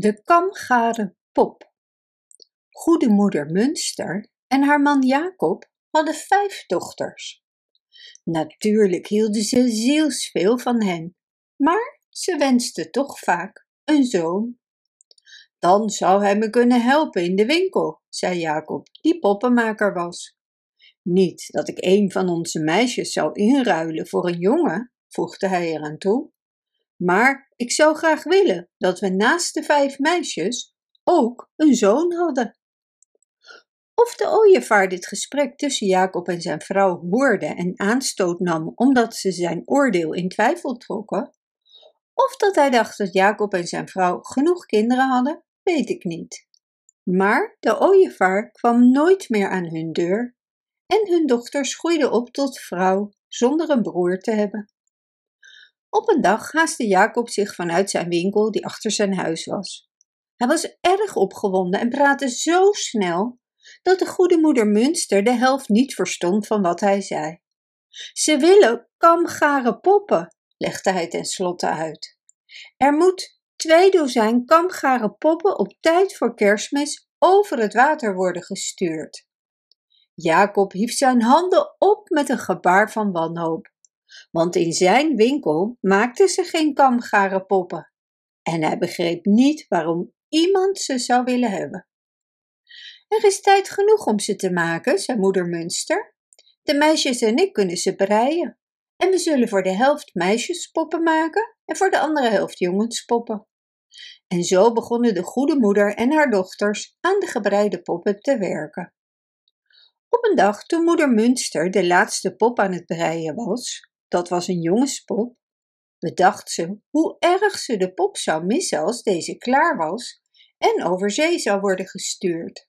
De kamgare pop. Goede moeder Munster en haar man Jacob hadden vijf dochters. Natuurlijk hielden ze zielsveel van hen, maar ze wensten toch vaak een zoon. Dan zou hij me kunnen helpen in de winkel, zei Jacob, die poppenmaker was. Niet dat ik een van onze meisjes zou inruilen voor een jongen, voegde hij eraan toe. Maar ik zou graag willen dat we naast de vijf meisjes ook een zoon hadden. Of de ooievaar dit gesprek tussen Jacob en zijn vrouw hoorde en aanstoot nam omdat ze zijn oordeel in twijfel trokken, of dat hij dacht dat Jacob en zijn vrouw genoeg kinderen hadden, weet ik niet. Maar de ooievaar kwam nooit meer aan hun deur en hun dochters groeiden op tot vrouw zonder een broer te hebben. Op een dag haastte Jacob zich vanuit zijn winkel die achter zijn huis was. Hij was erg opgewonden en praatte zo snel dat de goede moeder Munster de helft niet verstond van wat hij zei. Ze willen kamgare poppen, legde hij tenslotte uit. Er moet twee dozijn kamgare poppen op tijd voor kerstmis over het water worden gestuurd. Jacob hief zijn handen op met een gebaar van wanhoop want in zijn winkel maakten ze geen kamgare poppen en hij begreep niet waarom iemand ze zou willen hebben. Er is tijd genoeg om ze te maken, zei moeder Munster. De meisjes en ik kunnen ze breien. En we zullen voor de helft meisjespoppen maken en voor de andere helft jongenspoppen. En zo begonnen de goede moeder en haar dochters aan de gebreide poppen te werken. Op een dag toen moeder Munster de laatste pop aan het breien was, dat was een jongenspop, bedacht ze hoe erg ze de pop zou missen als deze klaar was en over zee zou worden gestuurd.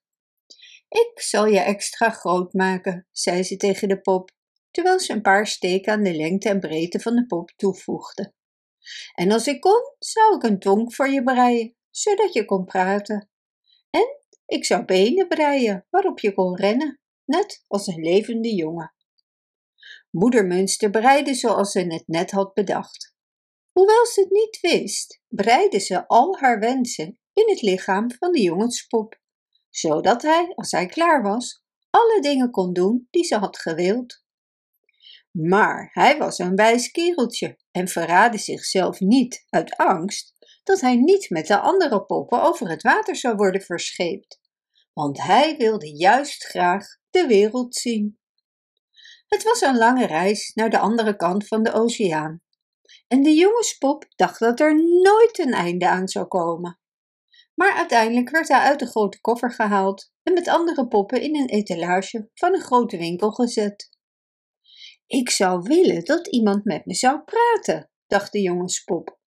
Ik zal je extra groot maken, zei ze tegen de pop, terwijl ze een paar steken aan de lengte en breedte van de pop toevoegde. En als ik kon, zou ik een tong voor je breien, zodat je kon praten. En ik zou benen breien waarop je kon rennen, net als een levende jongen. Moeder Munster breide zoals ze het net had bedacht. Hoewel ze het niet wist, breide ze al haar wensen in het lichaam van de jongenspop, zodat hij, als hij klaar was, alle dingen kon doen die ze had gewild. Maar hij was een wijs kereltje en verraadde zichzelf niet uit angst dat hij niet met de andere poppen over het water zou worden verscheept, want hij wilde juist graag de wereld zien. Het was een lange reis naar de andere kant van de oceaan. En de jongenspop dacht dat er nooit een einde aan zou komen. Maar uiteindelijk werd hij uit de grote koffer gehaald en met andere poppen in een etalage van een grote winkel gezet. Ik zou willen dat iemand met me zou praten, dacht de jongenspop.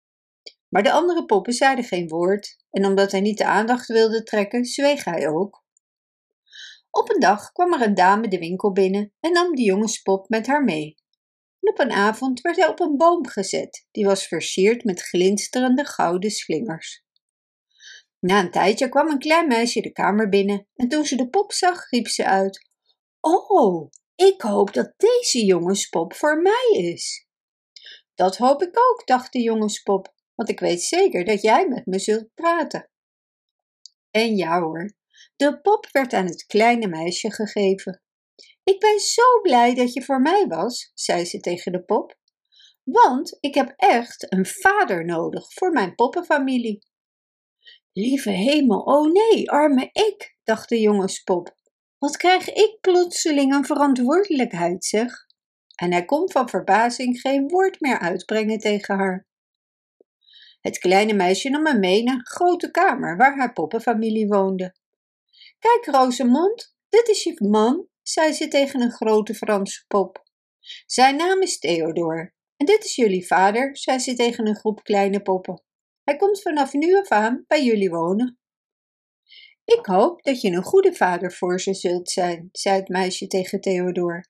Maar de andere poppen zeiden geen woord en omdat hij niet de aandacht wilde trekken, zweeg hij ook. Op een dag kwam er een dame de winkel binnen en nam de jongenspop met haar mee. En op een avond werd hij op een boom gezet, die was versierd met glinsterende gouden slingers. Na een tijdje kwam een klein meisje de kamer binnen en toen ze de pop zag, riep ze uit: Oh, ik hoop dat deze jongenspop voor mij is. Dat hoop ik ook, dacht de jongenspop, want ik weet zeker dat jij met me zult praten. En ja hoor, de pop werd aan het kleine meisje gegeven. Ik ben zo blij dat je voor mij was, zei ze tegen de pop, want ik heb echt een vader nodig voor mijn poppenfamilie. Lieve hemel, oh nee, arme ik, dacht de jongenspop. Wat krijg ik plotseling een verantwoordelijkheid, zeg? En hij kon van verbazing geen woord meer uitbrengen tegen haar. Het kleine meisje nam hem mee naar een grote kamer waar haar poppenfamilie woonde. Kijk, Rosemond, dit is je man, zei ze tegen een grote Franse pop. Zijn naam is Theodor. En dit is jullie vader, zei ze tegen een groep kleine poppen. Hij komt vanaf nu af aan bij jullie wonen. Ik hoop dat je een goede vader voor ze zult zijn, zei het meisje tegen Theodor.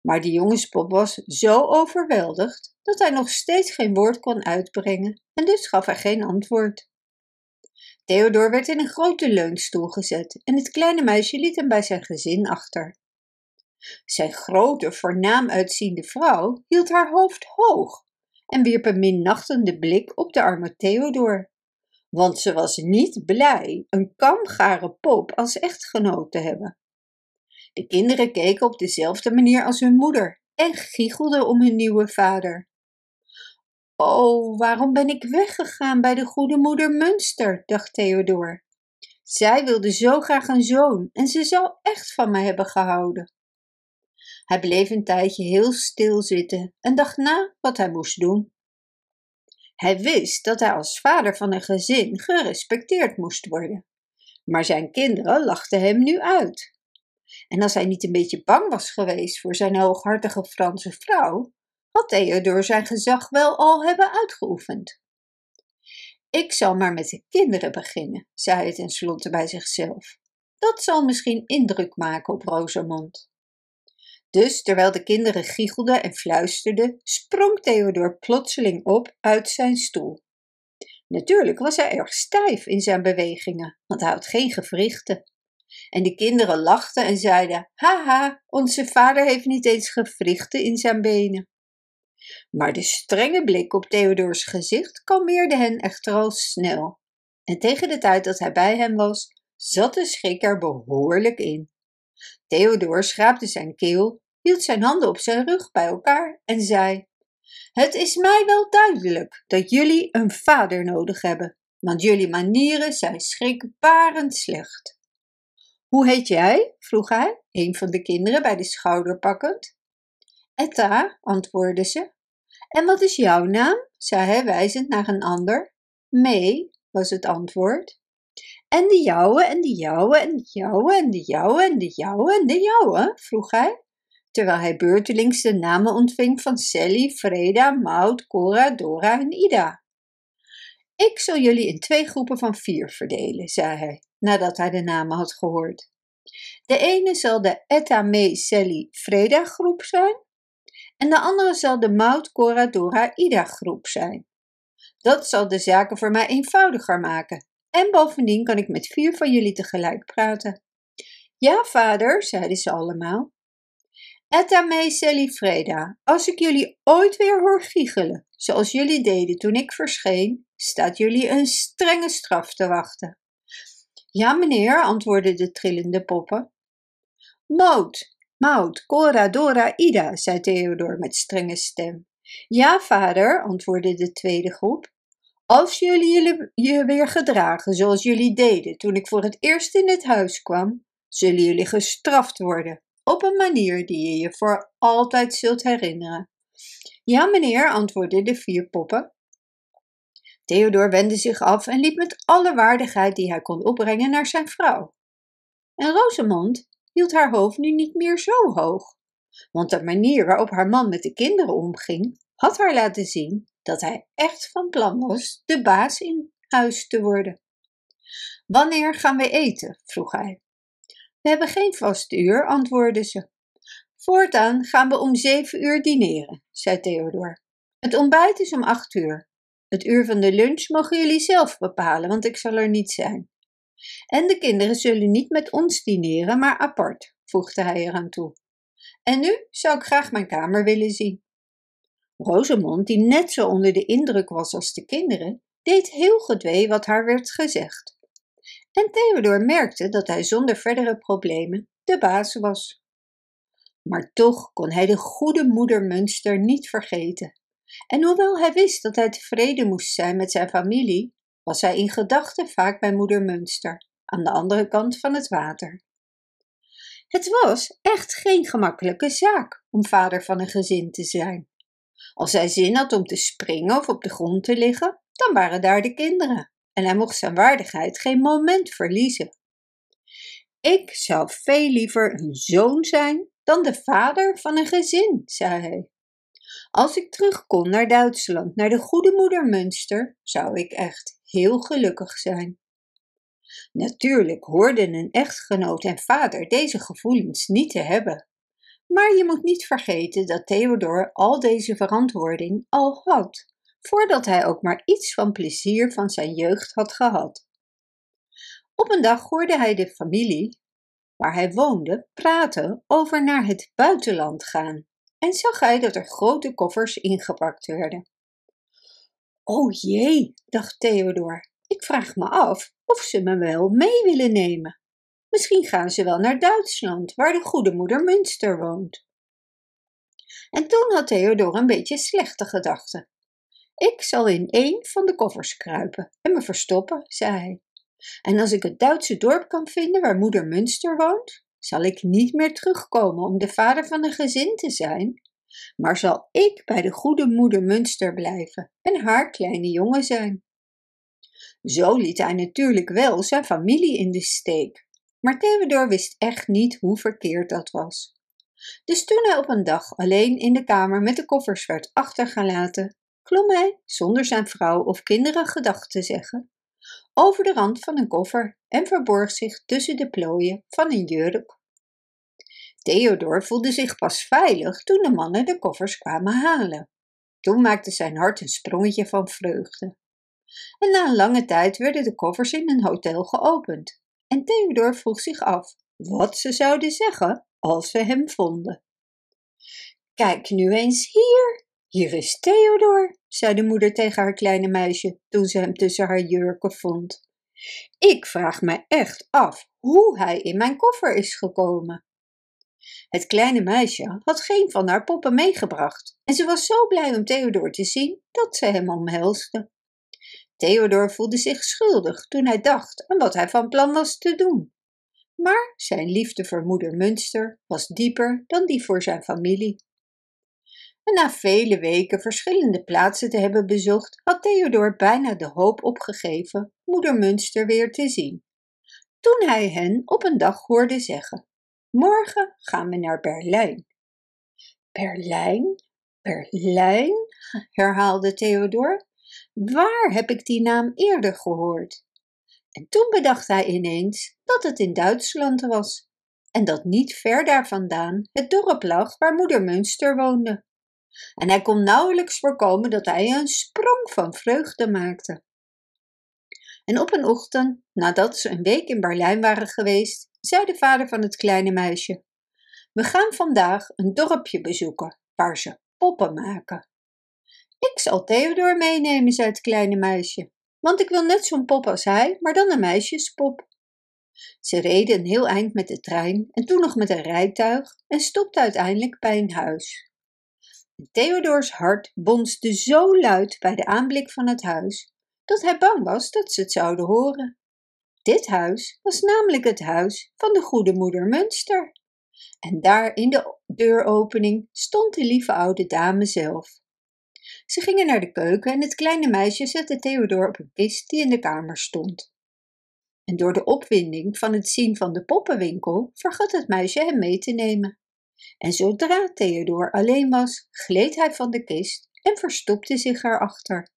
Maar de jongenspop was zo overweldigd dat hij nog steeds geen woord kon uitbrengen en dus gaf hij geen antwoord. Theodor werd in een grote leunstoel gezet en het kleine meisje liet hem bij zijn gezin achter. Zijn grote, voornaam uitziende vrouw hield haar hoofd hoog en wierp een minachtende blik op de arme Theodor, want ze was niet blij een kamgare pop als echtgenoot te hebben. De kinderen keken op dezelfde manier als hun moeder en giechelden om hun nieuwe vader. Oh, waarom ben ik weggegaan bij de goede moeder Munster, dacht Theodor. Zij wilde zo graag een zoon en ze zou echt van mij hebben gehouden. Hij bleef een tijdje heel stil zitten en dacht na wat hij moest doen. Hij wist dat hij als vader van een gezin gerespecteerd moest worden, maar zijn kinderen lachten hem nu uit. En als hij niet een beetje bang was geweest voor zijn hooghartige Franse vrouw, had Theodor zijn gezag wel al hebben uitgeoefend. Ik zal maar met de kinderen beginnen, zei hij tenslotte bij zichzelf. Dat zal misschien indruk maken op Rosamond. Dus terwijl de kinderen giechelden en fluisterden, sprong Theodor plotseling op uit zijn stoel. Natuurlijk was hij erg stijf in zijn bewegingen, want hij had geen gewrichten. En de kinderen lachten en zeiden: Haha, onze vader heeft niet eens gewrichten in zijn benen. Maar de strenge blik op Theodors gezicht kalmeerde hen echter al snel. En tegen de tijd dat hij bij hem was, zat de schrik er behoorlijk in. Theodor schraapte zijn keel, hield zijn handen op zijn rug bij elkaar en zei: Het is mij wel duidelijk dat jullie een vader nodig hebben, want jullie manieren zijn schrikbarend slecht. Hoe heet jij? vroeg hij, een van de kinderen bij de schouder pakkend. Etta, antwoordde ze. En wat is jouw naam? zei hij wijzend naar een ander. Mee, was het antwoord. En de jouwe, en de jouwe, en de jouwe, en de jouwe, en de jouwe, en de jouwe? vroeg hij, terwijl hij beurtelings de namen ontving van Sally, Freda, Maud, Cora, Dora en Ida. Ik zal jullie in twee groepen van vier verdelen, zei hij, nadat hij de namen had gehoord. De ene zal de Etta, Mee, Sally, Freda groep zijn, en de andere zal de Maud, Cora, Dora, Ida groep zijn. Dat zal de zaken voor mij eenvoudiger maken. En bovendien kan ik met vier van jullie tegelijk praten. Ja, vader, zeiden ze allemaal. Etta Sally Freda, als ik jullie ooit weer hoor giechelen, zoals jullie deden toen ik verscheen, staat jullie een strenge straf te wachten. Ja, meneer, antwoordden de trillende poppen. Maud, Maud, Cora, Dora, Ida, zei Theodor met strenge stem. Ja, vader, antwoordde de tweede groep. Als jullie je weer gedragen zoals jullie deden toen ik voor het eerst in het huis kwam, zullen jullie gestraft worden, op een manier die je je voor altijd zult herinneren. Ja, meneer, antwoordden de vier poppen. Theodor wendde zich af en liep met alle waardigheid die hij kon opbrengen naar zijn vrouw. En Rosamond hield haar hoofd nu niet meer zo hoog, want de manier waarop haar man met de kinderen omging, had haar laten zien dat hij echt van plan was de baas in huis te worden. Wanneer gaan we eten? vroeg hij. We hebben geen vast uur, antwoordde ze. Voortaan gaan we om zeven uur dineren, zei Theodor. Het ontbijt is om acht uur. Het uur van de lunch mogen jullie zelf bepalen, want ik zal er niet zijn. En de kinderen zullen niet met ons dineren, maar apart, voegde hij eraan toe. En nu zou ik graag mijn kamer willen zien. Rosamond, die net zo onder de indruk was als de kinderen, deed heel gedwee wat haar werd gezegd. En Theodor merkte dat hij zonder verdere problemen de baas was. Maar toch kon hij de goede moeder Munster niet vergeten. En hoewel hij wist dat hij tevreden moest zijn met zijn familie, was hij in gedachten vaak bij moeder Munster, aan de andere kant van het water. Het was echt geen gemakkelijke zaak om vader van een gezin te zijn. Als hij zin had om te springen of op de grond te liggen, dan waren daar de kinderen en hij mocht zijn waardigheid geen moment verliezen. Ik zou veel liever een zoon zijn dan de vader van een gezin, zei hij. Als ik terug kon naar Duitsland, naar de goede moeder Münster, zou ik echt heel gelukkig zijn. Natuurlijk hoorden een echtgenoot en vader deze gevoelens niet te hebben. Maar je moet niet vergeten dat Theodor al deze verantwoording al had, voordat hij ook maar iets van plezier van zijn jeugd had gehad. Op een dag hoorde hij de familie, waar hij woonde, praten over naar het buitenland gaan en zag hij dat er grote koffers ingepakt werden. O jee, dacht Theodor, Ik vraag me af of ze me wel mee willen nemen. Misschien gaan ze wel naar Duitsland, waar de goede moeder Münster woont. En toen had Theodor een beetje slechte gedachten. Ik zal in één van de koffers kruipen en me verstoppen, zei hij. En als ik het Duitse dorp kan vinden waar moeder Münster woont, zal ik niet meer terugkomen om de vader van een gezin te zijn, maar zal ik bij de goede moeder Münster blijven en haar kleine jongen zijn. Zo liet hij natuurlijk wel zijn familie in de steek, maar Theodor wist echt niet hoe verkeerd dat was. Dus toen hij op een dag alleen in de kamer met de koffers werd achtergelaten, klom hij, zonder zijn vrouw of kinderen gedag te zeggen, over de rand van een koffer en verborg zich tussen de plooien van een jurk. Theodor voelde zich pas veilig toen de mannen de koffers kwamen halen. Toen maakte zijn hart een sprongetje van vreugde. En na een lange tijd werden de koffers in een hotel geopend. En Theodor vroeg zich af wat ze zouden zeggen als ze hem vonden. Kijk nu eens hier, hier is Theodor, zei de moeder tegen haar kleine meisje toen ze hem tussen haar jurken vond. Ik vraag me echt af hoe hij in mijn koffer is gekomen. Het kleine meisje had geen van haar poppen meegebracht en ze was zo blij om Theodor te zien dat ze hem omhelsde. Theodor voelde zich schuldig toen hij dacht aan wat hij van plan was te doen. Maar zijn liefde voor moeder Münster was dieper dan die voor zijn familie. En na vele weken verschillende plaatsen te hebben bezocht, had Theodor bijna de hoop opgegeven moeder Münster weer te zien. Toen hij hen op een dag hoorde zeggen: Morgen gaan we naar Berlijn. Berlijn? Berlijn? herhaalde Theodor. Waar heb ik die naam eerder gehoord? En toen bedacht hij ineens dat het in Duitsland was en dat niet ver daar vandaan het dorp lag waar moeder Münster woonde. En hij kon nauwelijks voorkomen dat hij een sprong van vreugde maakte. En op een ochtend, nadat ze een week in Berlijn waren geweest, zei de vader van het kleine meisje: We gaan vandaag een dorpje bezoeken waar ze poppen maken. Ik zal Theodor meenemen, zei het kleine meisje, want ik wil net zo'n pop als hij, maar dan een meisjespop. Ze reden een heel eind met de trein en toen nog met een rijtuig en stopte uiteindelijk bij een huis. Theodors hart bonste zo luid bij de aanblik van het huis dat hij bang was dat ze het zouden horen. Dit huis was namelijk het huis van de goede moeder Münster. En daar in de deuropening stond de lieve oude dame zelf. Ze gingen naar de keuken en het kleine meisje zette Theodor op een kist die in de kamer stond. En door de opwinding van het zien van de poppenwinkel vergat het meisje hem mee te nemen. En zodra Theodor alleen was, gleed hij van de kist en verstopte zich erachter.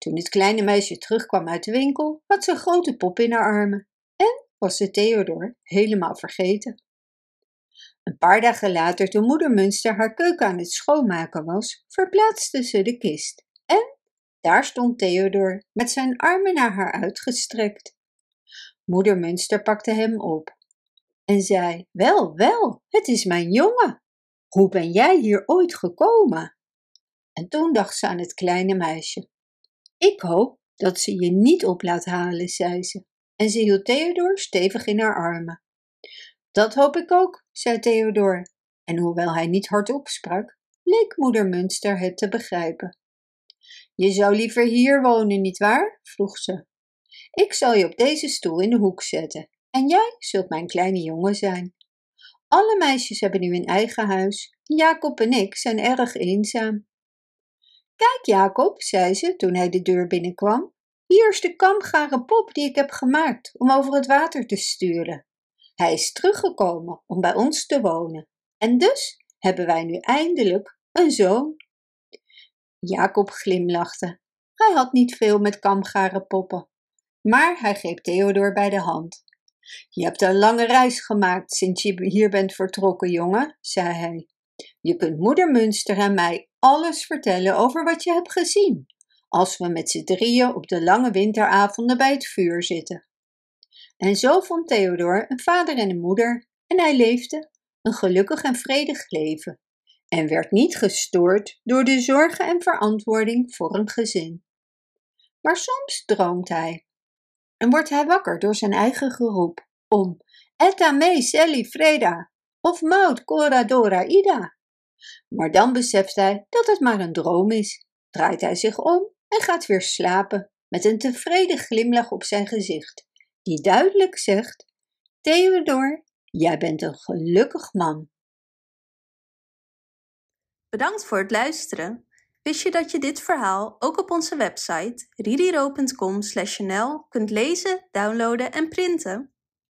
Toen het kleine meisje terugkwam uit de winkel, had ze een grote pop in haar armen en was ze Theodor helemaal vergeten. Een paar dagen later, toen moeder Münster haar keuken aan het schoonmaken was, verplaatste ze de kist. En daar stond Theodor met zijn armen naar haar uitgestrekt. Moeder Münster pakte hem op en zei: Wel, wel, het is mijn jongen. Hoe ben jij hier ooit gekomen? En toen dacht ze aan het kleine meisje. Ik hoop dat ze je niet op laat halen, zei ze. En ze hield Theodor stevig in haar armen. Dat hoop ik ook, zei Theodor. En hoewel hij niet hardop sprak, leek moeder Münster het te begrijpen. Je zou liever hier wonen, nietwaar? vroeg ze. Ik zal je op deze stoel in de hoek zetten en jij zult mijn kleine jongen zijn. Alle meisjes hebben nu een eigen huis. Jacob en ik zijn erg eenzaam. Kijk, Jacob, zei ze toen hij de deur binnenkwam. Hier is de kamgare pop die ik heb gemaakt om over het water te sturen. Hij is teruggekomen om bij ons te wonen. En dus hebben wij nu eindelijk een zoon. Jacob glimlachte. Hij had niet veel met kamgare poppen. Maar hij greep Theodor bij de hand. Je hebt een lange reis gemaakt sinds je hier bent vertrokken, jongen, zei hij. Je kunt moeder Münster en mij alles vertellen over wat je hebt gezien, als we met z'n drieën op de lange winteravonden bij het vuur zitten. En zo vond Theodor een vader en een moeder en hij leefde een gelukkig en vredig leven en werd niet gestoord door de zorgen en verantwoording voor een gezin. maar soms droomt hij. En wordt hij wakker door zijn eigen geroep om Eta me Sally Freda of Maud Coradora Ida. Maar dan beseft hij dat het maar een droom is, draait hij zich om en gaat weer slapen met een tevreden glimlach op zijn gezicht, die duidelijk zegt: Theodor, jij bent een gelukkig man. Bedankt voor het luisteren. Wist je dat je dit verhaal ook op onze website ridiro.com/nl kunt lezen, downloaden en printen?